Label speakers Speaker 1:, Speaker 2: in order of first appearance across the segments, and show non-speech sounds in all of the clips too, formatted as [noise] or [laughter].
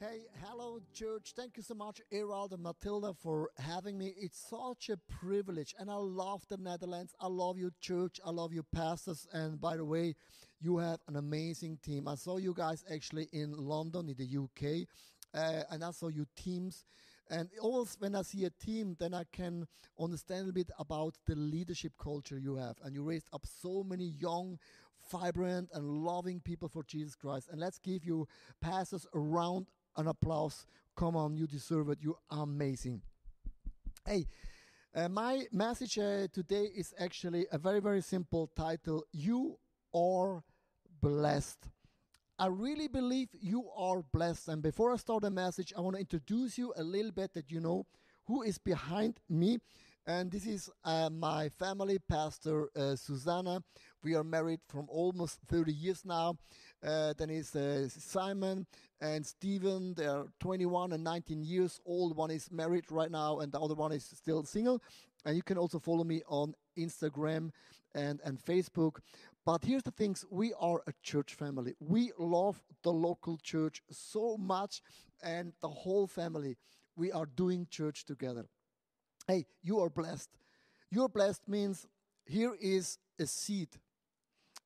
Speaker 1: Hey, hello, church. Thank you so much, Erald and Matilda, for having me. It's such a privilege, and I love the Netherlands. I love you, church. I love your pastors. And by the way, you have an amazing team. I saw you guys actually in London, in the UK, uh, and I saw your teams. And always when I see a team, then I can understand a bit about the leadership culture you have. And you raised up so many young, vibrant, and loving people for Jesus Christ. And let's give you pastors around an applause. Come on, you deserve it. You're amazing. Hey, uh, my message uh, today is actually a very, very simple title You are blessed. I really believe you are blessed. And before I start the message, I want to introduce you a little bit that you know who is behind me. And this is uh, my family, Pastor uh, Susanna. We are married from almost 30 years now. Uh, then is uh, Simon and Stephen. They are 21 and 19 years old. One is married right now, and the other one is still single. And you can also follow me on Instagram and, and Facebook. But here's the things we are a church family. We love the local church so much, and the whole family. We are doing church together. Hey, you are blessed. You're blessed means here is a seed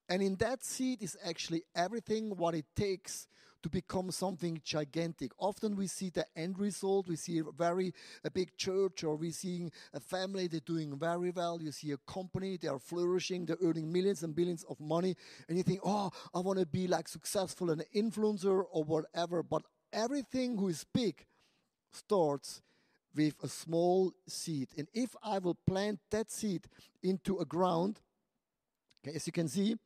Speaker 1: and in that seed is actually everything what it takes to become something gigantic. Often we see the end result. We see a very a big church, or we see a family they're doing very well. You see a company they are flourishing, they're earning millions and billions of money, and you think, oh, I want to be like successful and an influencer or whatever. But everything who is big starts with a small seed, and if I will plant that seed into a ground, okay, as you can see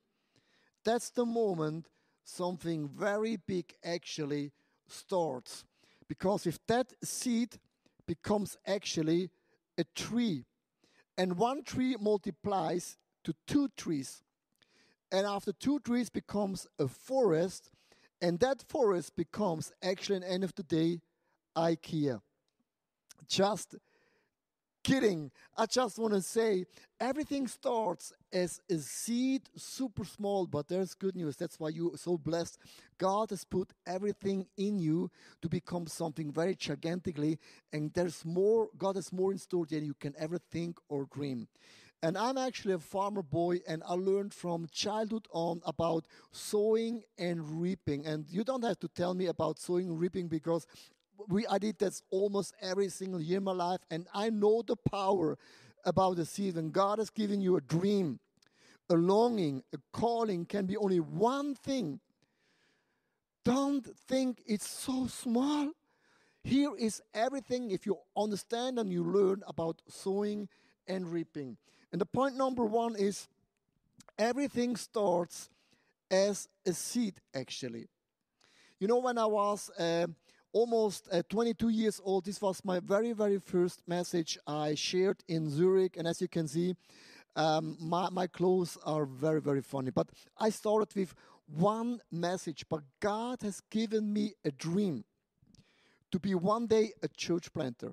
Speaker 1: that's the moment something very big actually starts. Because if that seed becomes actually a tree, and one tree multiplies to two trees, and after two trees becomes a forest, and that forest becomes actually, at the end of the day, IKEA. Just kidding. I just want to say everything starts as a seed, super small, but there's good news. That's why you're so blessed. God has put everything in you to become something very gigantically, and there's more, God has more in store than you can ever think or dream. And I'm actually a farmer boy, and I learned from childhood on about sowing and reaping. And you don't have to tell me about sowing and reaping because we I did that almost every single year in my life, and I know the power about the season. God has given you a dream, a longing, a calling can be only one thing. Don't think it's so small. Here is everything if you understand and you learn about sowing and reaping. And the point number one is everything starts as a seed, actually. You know, when I was uh, almost uh, 22 years old. This was my very, very first message I shared in Zurich. And as you can see, um, my, my clothes are very, very funny. But I started with one message. But God has given me a dream to be one day a church planter.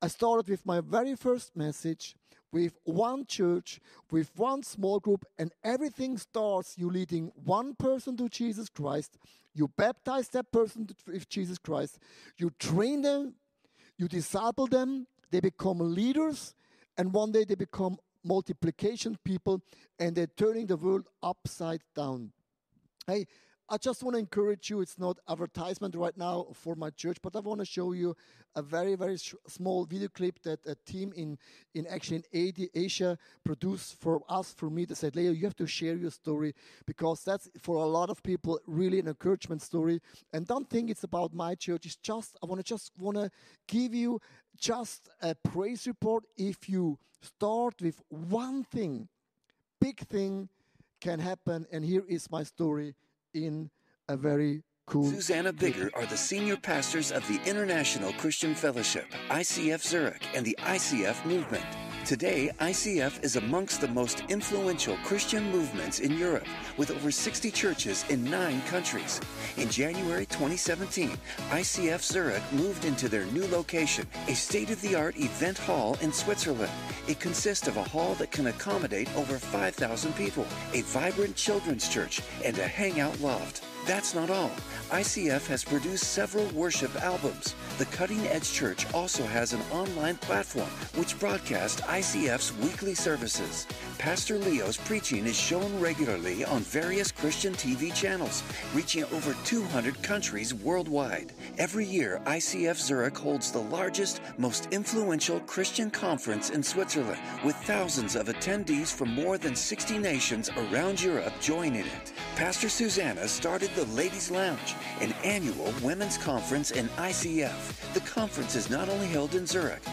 Speaker 1: I started with my very first message with one church, with one small group, and everything starts you leading one person to Jesus Christ. You baptize that person with Jesus Christ. You train them, you disciple them, they become leaders, and one day they become multiplication people, and they're turning the world upside down. Hey, I just want to encourage you. It's not advertisement right now for my church, but I want to show you a very, very sh- small video clip that a team in, in actually in Asia produced for us, for me. They said, Leo, you have to share your story because that's for a lot of people really an encouragement story. And don't think it's about my church. It's just, I want to just want to give you just a praise report. If you start with one thing, big thing can happen. And here is my story in a very cool.
Speaker 2: Susanna Bigger are the senior pastors of the International Christian Fellowship, ICF Zurich, and the ICF Movement. Today, ICF is amongst the most influential Christian movements in Europe, with over 60 churches in nine countries. In January 2017, ICF Zurich moved into their new location, a state of the art event hall in Switzerland. It consists of a hall that can accommodate over 5,000 people, a vibrant children's church, and a hangout loft. That's not all. ICF has produced several worship albums. The Cutting Edge Church also has an online platform which broadcasts ICF's weekly services. Pastor Leo's preaching is shown regularly on various Christian TV channels, reaching over 200 countries worldwide. Every year, ICF Zurich holds the largest, most influential Christian conference in Switzerland, with thousands of attendees from more than 60 nations around Europe joining it. Pastor Susanna started the Ladies Lounge, an annual women's conference in ICF. The conference is not only held in Zurich,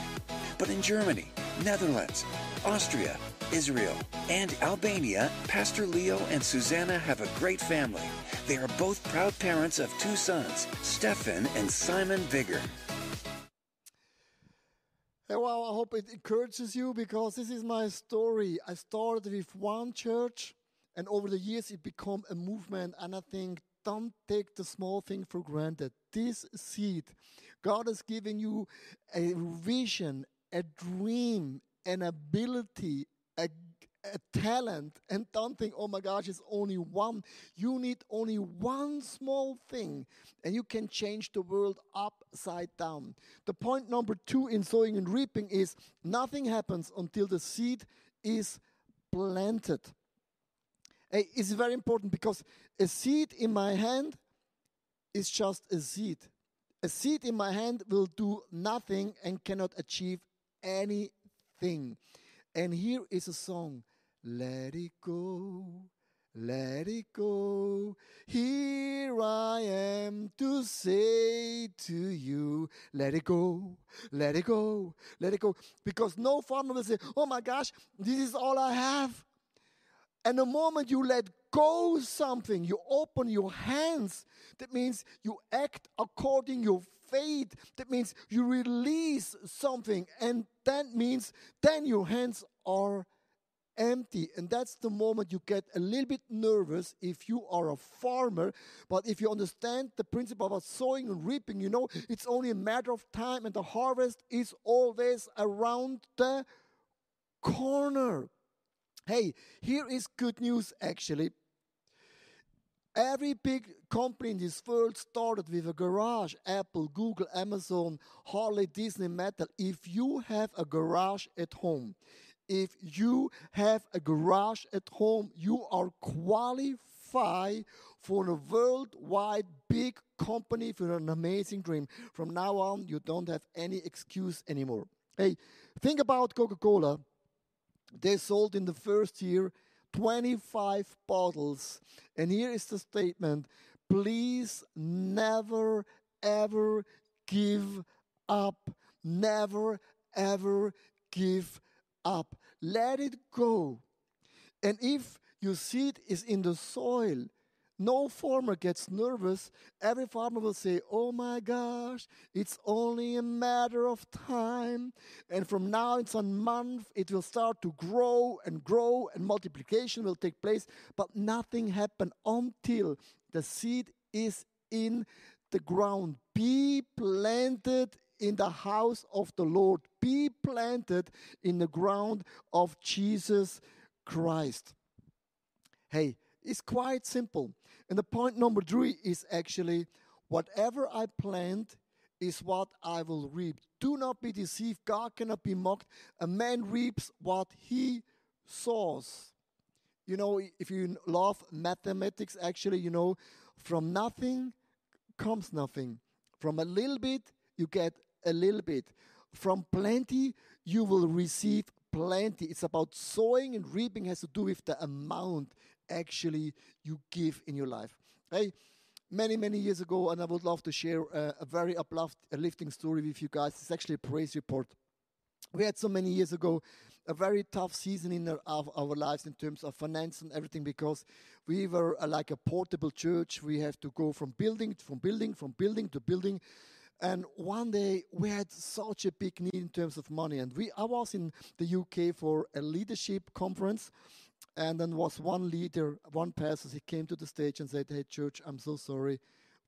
Speaker 2: but in Germany, Netherlands, Austria, Israel, and Albania, Pastor Leo and Susanna have a great family. They are both proud parents of two sons, Stefan and Simon Bigger.
Speaker 1: Hey, well, I hope it encourages you because this is my story. I started with one church, and over the years it became a movement. And I think don't take the small thing for granted. This seed, God is giving you a vision, a dream, an ability, a, talent, and don't think, oh my gosh, it's only one. You need only one small thing, and you can change the world upside down. The point number two in sowing and reaping is nothing happens until the seed is planted. It's very important because a seed in my hand is just a seed. A seed in my hand will do nothing and cannot achieve anything. And here is a song Let it go, let it go. Here I am to say to you, let it go, let it go, let it go. Because no farmer will say, oh my gosh, this is all I have. And the moment you let go something, you open your hands, that means you act according your faith. That means you release something. And that means then your hands are empty. And that's the moment you get a little bit nervous if you are a farmer. But if you understand the principle about sowing and reaping, you know it's only a matter of time and the harvest is always around the corner. Hey, here is good news actually. Every big company in this world started with a garage Apple, Google, Amazon, Harley, Disney, Mattel. If you have a garage at home, if you have a garage at home, you are qualified for a worldwide big company for an amazing dream. From now on, you don't have any excuse anymore. Hey, think about Coca Cola. They sold in the first year 25 bottles. And here is the statement please never, ever give up. Never, ever give up. Let it go. And if your seed is in the soil, no farmer gets nervous. Every farmer will say, Oh my gosh, it's only a matter of time. And from now it's a month, it will start to grow and grow, and multiplication will take place. But nothing happened until the seed is in the ground. Be planted in the house of the Lord, be planted in the ground of Jesus Christ. Hey, it's quite simple. And the point number three is actually whatever I plant is what I will reap. Do not be deceived. God cannot be mocked. A man reaps what he sows. You know, if you love mathematics, actually, you know, from nothing comes nothing. From a little bit, you get a little bit. From plenty, you will receive plenty. It's about sowing and reaping has to do with the amount actually you give in your life. Hey, many, many years ago, and I would love to share uh, a very uplifting story with you guys. It's actually a praise report. We had so many years ago a very tough season in our, our, our lives in terms of finance and everything because we were uh, like a portable church. We have to go from building, from building, from building to building. And one day we had such a big need in terms of money. And we, I was in the UK for a leadership conference and then was one leader, one pastor, he came to the stage and said, Hey, church, I'm so sorry.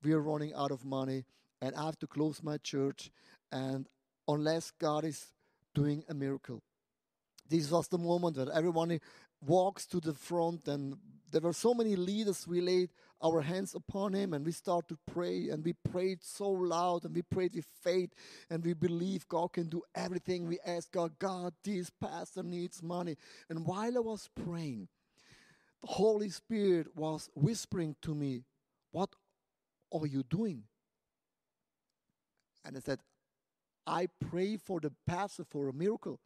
Speaker 1: We are running out of money and I have to close my church. And unless God is doing a miracle. This was the moment that everyone walks to the front and there were so many leaders. We laid our hands upon him and we started to pray and we prayed so loud and we prayed with faith and we believe God can do everything. We asked God, God, this pastor needs money. And while I was praying, the Holy Spirit was whispering to me, What are you doing? And I said, I pray for the pastor for a miracle.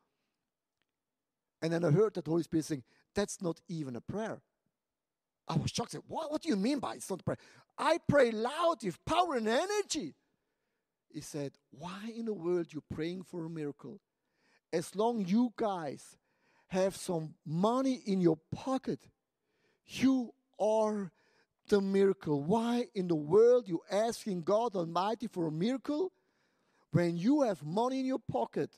Speaker 1: And then I heard that Holy Spirit saying, That's not even a prayer. I was shocked. What, what do you mean by it's not prayer? I pray loud with power and energy. He said, Why in the world you praying for a miracle? As long you guys have some money in your pocket, you are the miracle. Why in the world you asking God Almighty for a miracle when you have money in your pocket?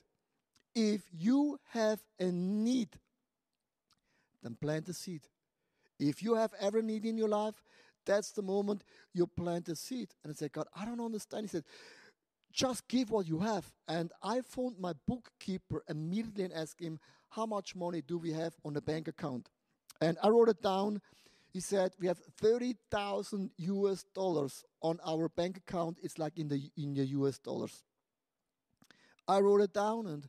Speaker 1: If you have a need, then plant a seed. If you have ever need in your life, that's the moment you plant a seed. And I said, God, I don't understand. He said, just give what you have. And I phoned my bookkeeper immediately and asked him, how much money do we have on the bank account? And I wrote it down. He said, we have 30,000 US dollars on our bank account. It's like in the, in the US dollars. I wrote it down and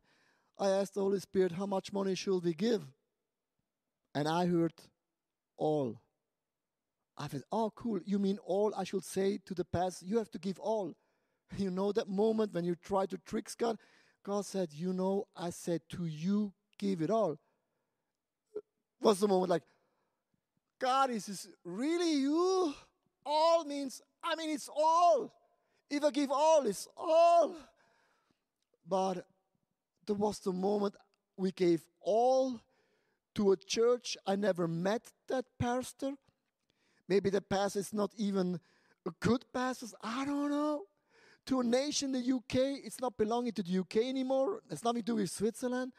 Speaker 1: I asked the Holy Spirit, how much money should we give? And I heard all. I said, oh, cool. You mean all? I should say to the past, you have to give all. [laughs] You know that moment when you try to trick God? God said, you know, I said to you, give it all. What's the moment like, God, is this really you? All means, I mean, it's all. If I give all, it's all. But there was the moment we gave all to a church. I never met that pastor. Maybe the pastor is not even a good pastor. I don't know. To a nation, the UK, it's not belonging to the UK anymore. It's nothing to do with Switzerland.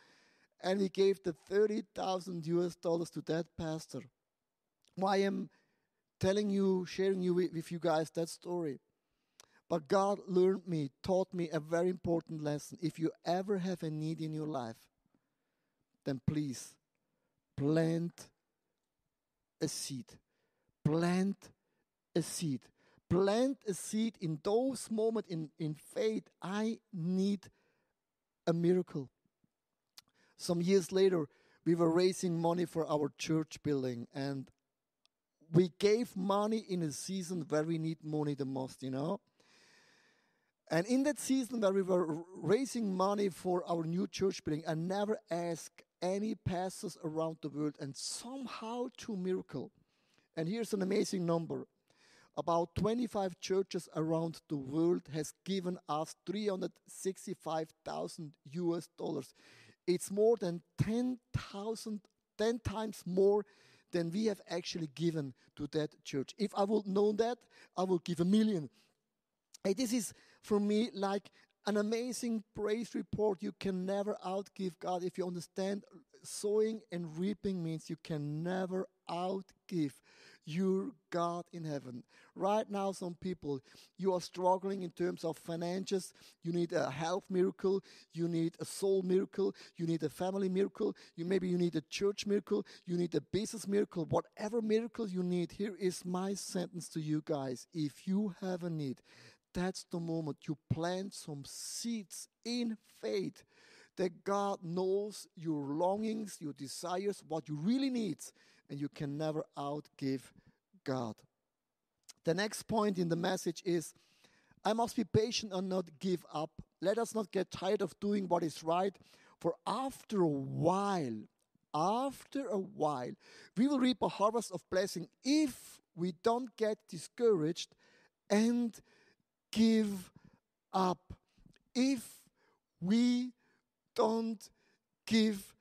Speaker 1: And we gave the 30,000 US dollars to that pastor. Why I'm telling you, sharing you with, with you guys that story. But God learned me, taught me a very important lesson. If you ever have a need in your life, then please plant a seed. Plant a seed. Plant a seed in those moments in, in faith. I need a miracle. Some years later, we were raising money for our church building, and we gave money in a season where we need money the most, you know. And in that season where we were raising money for our new church building, I never asked any pastors around the world, and somehow, through miracle, and here's an amazing number about 25 churches around the world has given us 365,000 US dollars. It's more than 10,000, 10 times more than we have actually given to that church. If I would know that, I would give a million. Hey, this is for me like an amazing praise report. You can never outgive God. If you understand, sowing and reaping means you can never outgive your God in heaven. Right now, some people, you are struggling in terms of finances. You need a health miracle. You need a soul miracle. You need a family miracle. You maybe you need a church miracle. You need a business miracle. Whatever miracle you need, here is my sentence to you guys. If you have a need, that's the moment you plant some seeds in faith that God knows your longings, your desires, what you really need, and you can never outgive God. The next point in the message is I must be patient and not give up. Let us not get tired of doing what is right, for after a while, after a while, we will reap a harvest of blessing if we don't get discouraged and give up. If we don't give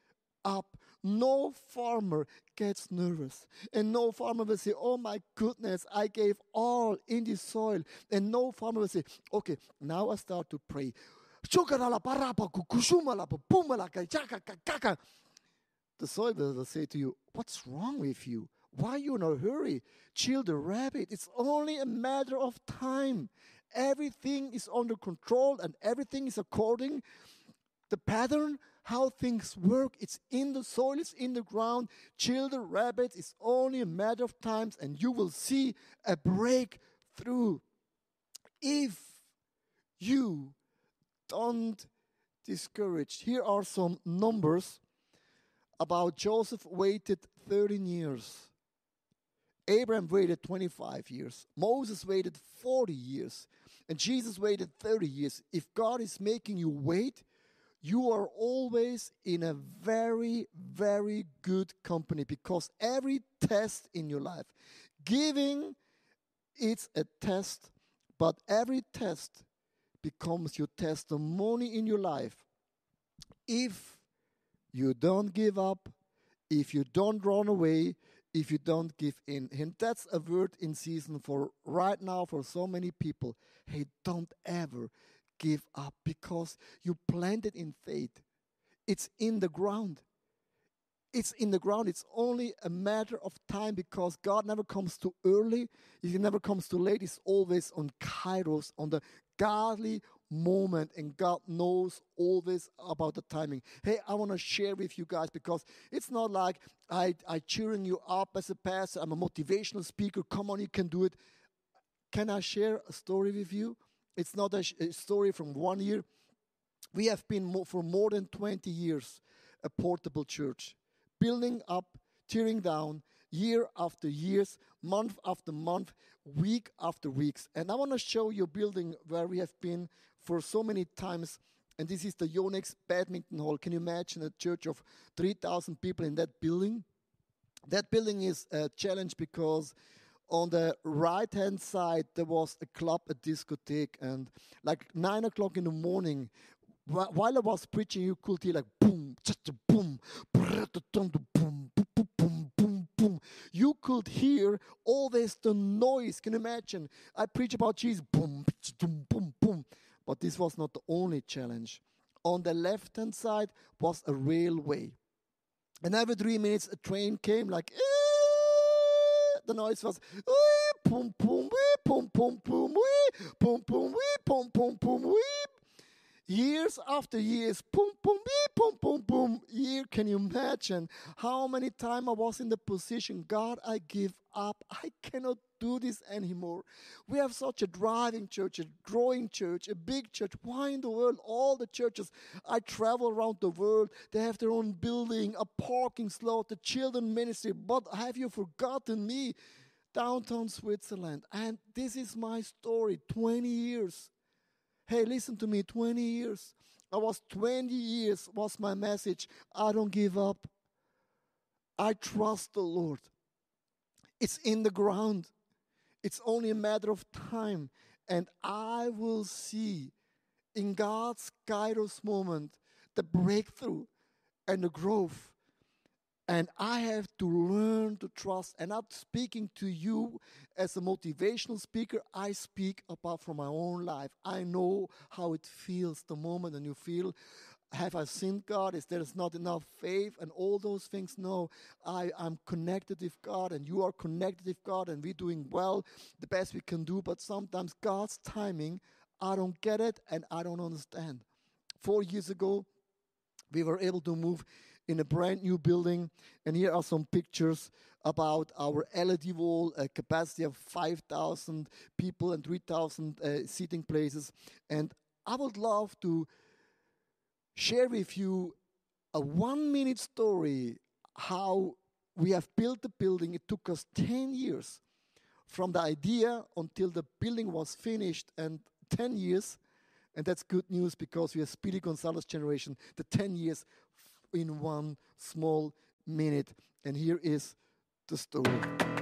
Speaker 1: up. No farmer gets nervous. And no farmer will say, Oh my goodness, I gave all in the soil. And no farmer will say, Okay, now I start to pray. The soil will say to you, What's wrong with you? Why are you in a hurry? Chill the rabbit. It's only a matter of time. Everything is under control and everything is according The pattern, how things work, it's in the soil, it's in the ground. Children, rabbits, it's only a matter of times, and you will see a breakthrough. If you don't discourage, here are some numbers about Joseph waited 13 years. Abraham waited 25 years. Moses waited 40 years. And Jesus waited 30 years. If God is making you wait, you are always in a very, very good company because every test in your life, giving, it's a test, but every test becomes your testimony in your life. If you don't give up, if you don't run away, if you don't give in. And that's a word in season for right now for so many people. Hey, don't ever give up because you planted in faith. It's in the ground. It's in the ground. It's only a matter of time because God never comes too early. He never comes too late. He's always on kairos, on the godly moment and God knows always about the timing. Hey, I want to share with you guys because it's not like I I cheering you up as a pastor. I'm a motivational speaker. Come on, you can do it. Can I share a story with you? It's not a, a story from one year. We have been for more than 20 years a portable church, building up, tearing down, year after years, month after month, week after weeks. And I want to show you a building where we have been for so many times. And this is the Yonex Badminton Hall. Can you imagine a church of 3,000 people in that building? That building is a challenge because on the right hand side there was a club, a discotheque, and like nine o'clock in the morning, wh- while I was preaching, you could hear like boom, boom, boom, boom, boom, boom, boom. You could hear always the noise. Can you imagine? I preach about Jesus, boom, boom. But this was not the only challenge. On the left hand side was a railway. And every three minutes, a train came like, the noise was, "Eh, boom, boom, boom, boom, boom, boom, boom, wee, boom, boom, boom, wee. Years after years, boom, boom, boom, boom, boom. Year, can you imagine how many times I was in the position, God, I give up. I cannot do this anymore. We have such a driving church, a growing church, a big church. Why in the world all the churches I travel around the world, they have their own building, a parking slot, the children ministry. But have you forgotten me? Downtown Switzerland. And this is my story 20 years. Hey, listen to me 20 years. I was 20 years, was my message. I don't give up. I trust the Lord. It's in the ground. It's only a matter of time. And I will see in God's Kairos moment the breakthrough and the growth. And I have to learn to trust. And not speaking to you as a motivational speaker, I speak apart from my own life. I know how it feels the moment and you feel, have I sinned God? Is there not enough faith and all those things? No, I, I'm connected with God and you are connected with God and we're doing well, the best we can do. But sometimes God's timing, I don't get it and I don't understand. Four years ago, we were able to move in a brand new building. And here are some pictures about our LED wall, a capacity of 5,000 people and 3,000 uh, seating places. And I would love to share with you a one minute story how we have built the building. It took us 10 years from the idea until the building was finished, and 10 years. And that's good news because we are Speedy Gonzalez generation, the 10 years in one small minute. And here is the story.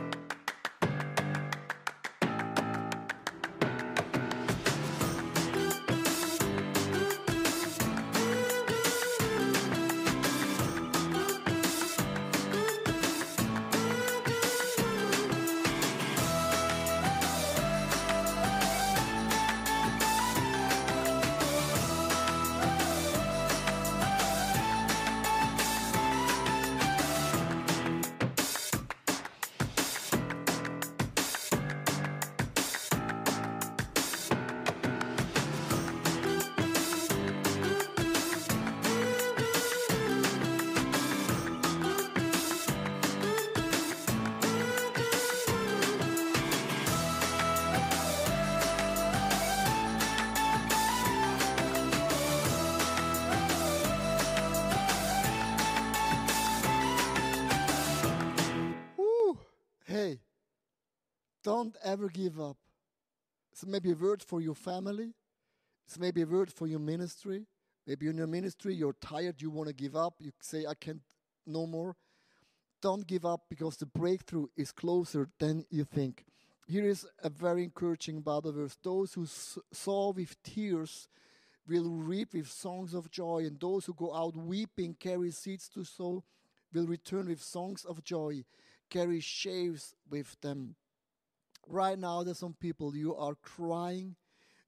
Speaker 1: Don't ever give up. It's maybe a word for your family. It's maybe a word for your ministry. Maybe in your ministry you're tired, you want to give up. You say, I can't no more. Don't give up because the breakthrough is closer than you think. Here is a very encouraging Bible verse. Those who sow with tears will reap with songs of joy, and those who go out weeping carry seeds to sow will return with songs of joy, carry sheaves with them. Right now, there's some people, you are crying,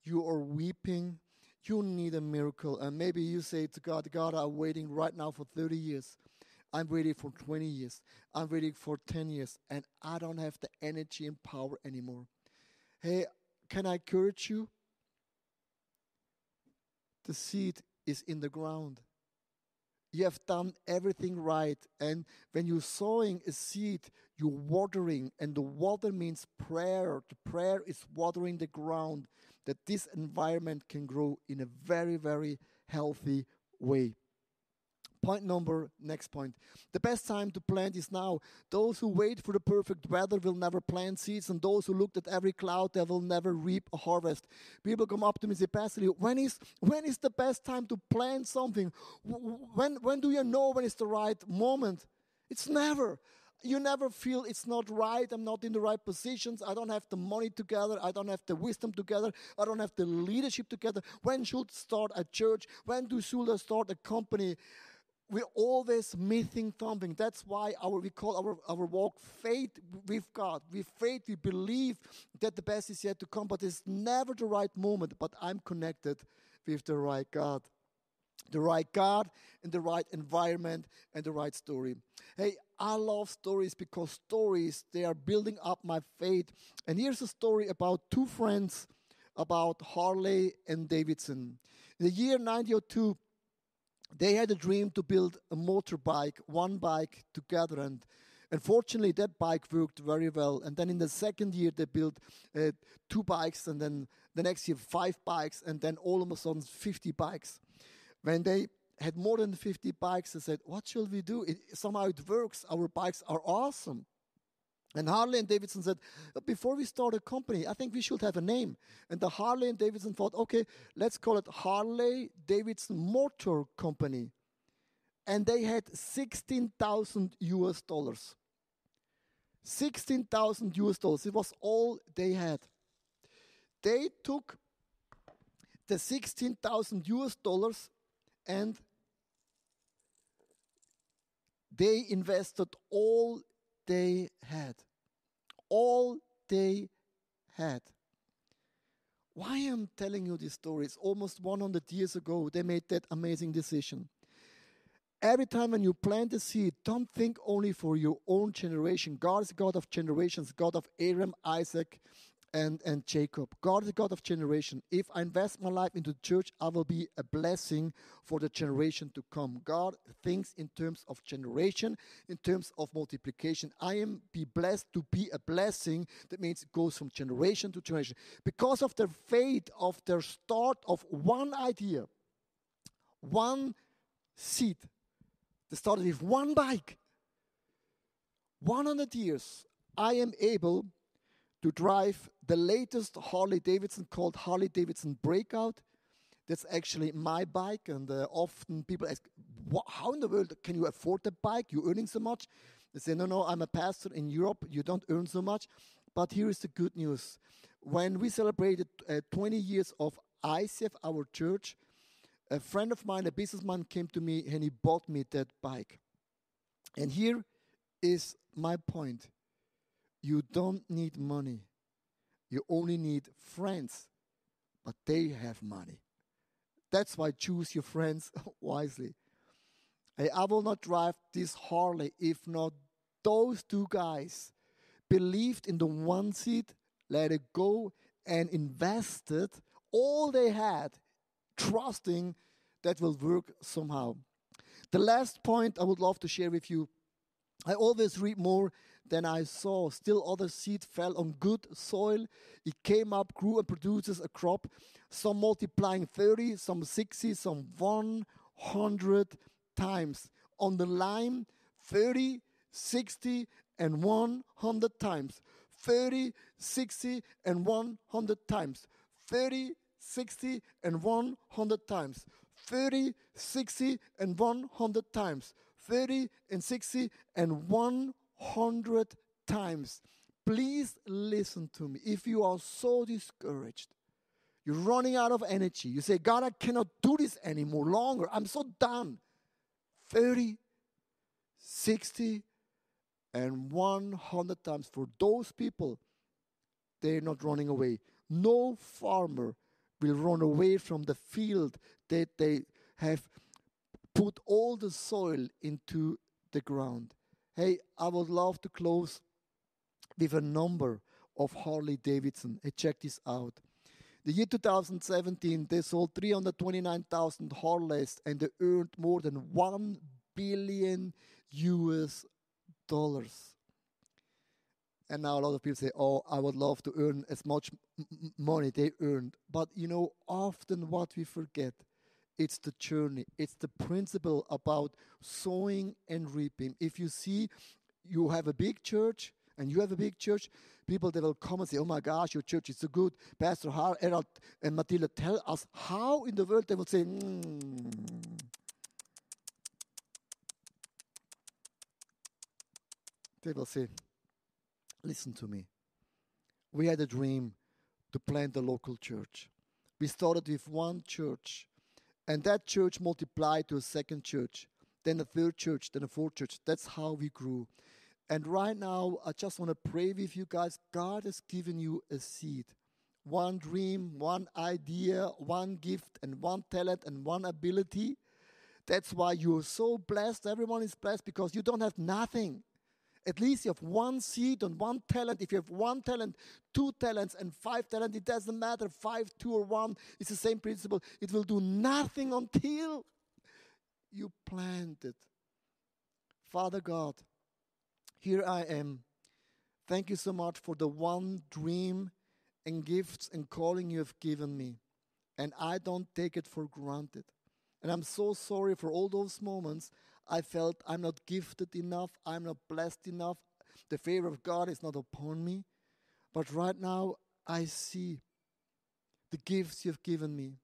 Speaker 1: you are weeping, you need a miracle. And maybe you say to God, God, I'm waiting right now for 30 years. I'm waiting for 20 years. I'm waiting for 10 years. And I don't have the energy and power anymore. Hey, can I encourage you? The seed is in the ground. You have done everything right. And when you're sowing a seed, you're watering. And the water means prayer. The prayer is watering the ground that this environment can grow in a very, very healthy way. Point number, next point. The best time to plant is now. Those who wait for the perfect weather will never plant seeds, and those who looked at every cloud, they will never reap a harvest. People come up to me and say, Pastor, when is, when is the best time to plant something? When, when do you know when it's the right moment? It's never you never feel it's not right. I'm not in the right positions. I don't have the money together. I don't have the wisdom together. I don't have the leadership together. When should start a church? When do I start a company? We're always missing something. That's why our we call our, our walk faith with God. With faith, we believe that the best is yet to come, but it's never the right moment. But I'm connected with the right God. The right God and the right environment and the right story. Hey, I love stories because stories they are building up my faith. And here's a story about two friends about Harley and Davidson. In the year 1902, they had a dream to build a motorbike, one bike together. And unfortunately, that bike worked very well. And then in the second year, they built uh, two bikes, and then the next year, five bikes, and then all of a sudden, 50 bikes. When they had more than 50 bikes, they said, What shall we do? It, somehow it works. Our bikes are awesome. And Harley and Davidson said, before we start a company, I think we should have a name. And the Harley and Davidson thought, okay, let's call it Harley Davidson Motor Company. And they had 16,000 US dollars. 16,000 US dollars. It was all they had. They took the 16,000 US dollars and they invested all they had. All they had. Why I'm telling you this story? It's almost 100 years ago they made that amazing decision. Every time when you plant a seed, don't think only for your own generation. God is God of generations, God of Abraham, Isaac, and, and Jacob. God is the God of generation. If I invest my life into the church, I will be a blessing for the generation to come. God thinks in terms of generation, in terms of multiplication. I am be blessed to be a blessing. That means it goes from generation to generation. Because of their faith, of their start of one idea, one seed. They started with one bike. 100 years, I am able to drive the latest Harley Davidson called Harley Davidson Breakout. That's actually my bike, and uh, often people ask, "How in the world can you afford the bike? You're earning so much." They say, "No, no, I'm a pastor in Europe. You don't earn so much." But here is the good news: when we celebrated uh, 20 years of ICF, our church, a friend of mine, a businessman, came to me and he bought me that bike. And here is my point you don't need money. You only need friends, but they have money. That's why choose your friends [laughs] wisely. Hey, I will not drive this Harley if not those two guys believed in the one seat, let it go, and invested all they had, trusting that will work somehow. The last point I would love to share with you I always read more than I saw. Still, other seed fell on good soil. It came up, grew, and produces a crop. Some multiplying 30, some 60, some 100 times. On the line, 30, 60, and 100 times. 30, 60, and 100 times. 30, 60, and 100 times. 30, 60, and 100 times. 30 and 60 and 100 times. Please listen to me. If you are so discouraged, you're running out of energy, you say, God, I cannot do this anymore longer. I'm so done. 30, 60, and 100 times for those people, they're not running away. No farmer will run away from the field that they have put all the soil into the ground. Hey, I would love to close with a number of Harley Davidson. Hey, check this out. The year 2017, they sold 329,000 Harleys and they earned more than 1 billion US dollars. And now a lot of people say, Oh, I would love to earn as much money they earned. But you know, often what we forget, it's the journey, it's the principle about sowing and reaping. If you see you have a big church and you have a big church, people they will come and say, Oh my gosh, your church is so good. Pastor Har, Erald, and Matilda, tell us how in the world they will say, mm. They will say, Listen to me. We had a dream to plant a local church. We started with one church, and that church multiplied to a second church, then a third church, then a fourth church. That's how we grew. And right now, I just want to pray with you guys. God has given you a seed one dream, one idea, one gift, and one talent, and one ability. That's why you're so blessed. Everyone is blessed because you don't have nothing. At least you have one seed and one talent. If you have one talent, two talents, and five talents, it doesn't matter. Five, two, or one, it's the same principle. It will do nothing until you plant it. Father God, here I am. Thank you so much for the one dream and gifts and calling you have given me. And I don't take it for granted. And I'm so sorry for all those moments I felt I'm not gifted enough, I'm not blessed enough, the favor of God is not upon me. But right now, I see the gifts you've given me.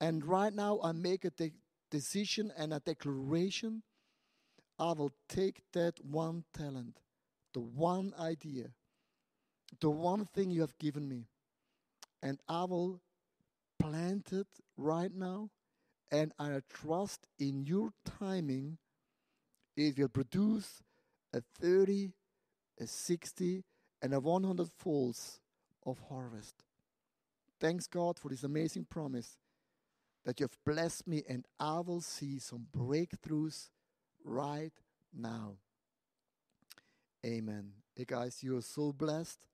Speaker 1: And right now, I make a de- decision and a declaration. I will take that one talent, the one idea, the one thing you have given me, and I will plant it right now. And I trust in your timing it will produce a 30, a 60, and a 100 folds of harvest. Thanks God for this amazing promise that you have blessed me, and I will see some breakthroughs right now. Amen. Hey guys, you are so blessed.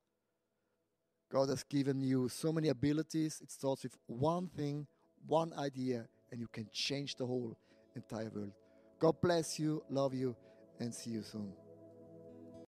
Speaker 1: God has given you so many abilities. It starts with one thing, one idea, and you can change the whole entire world. God bless you, love you, and see you soon.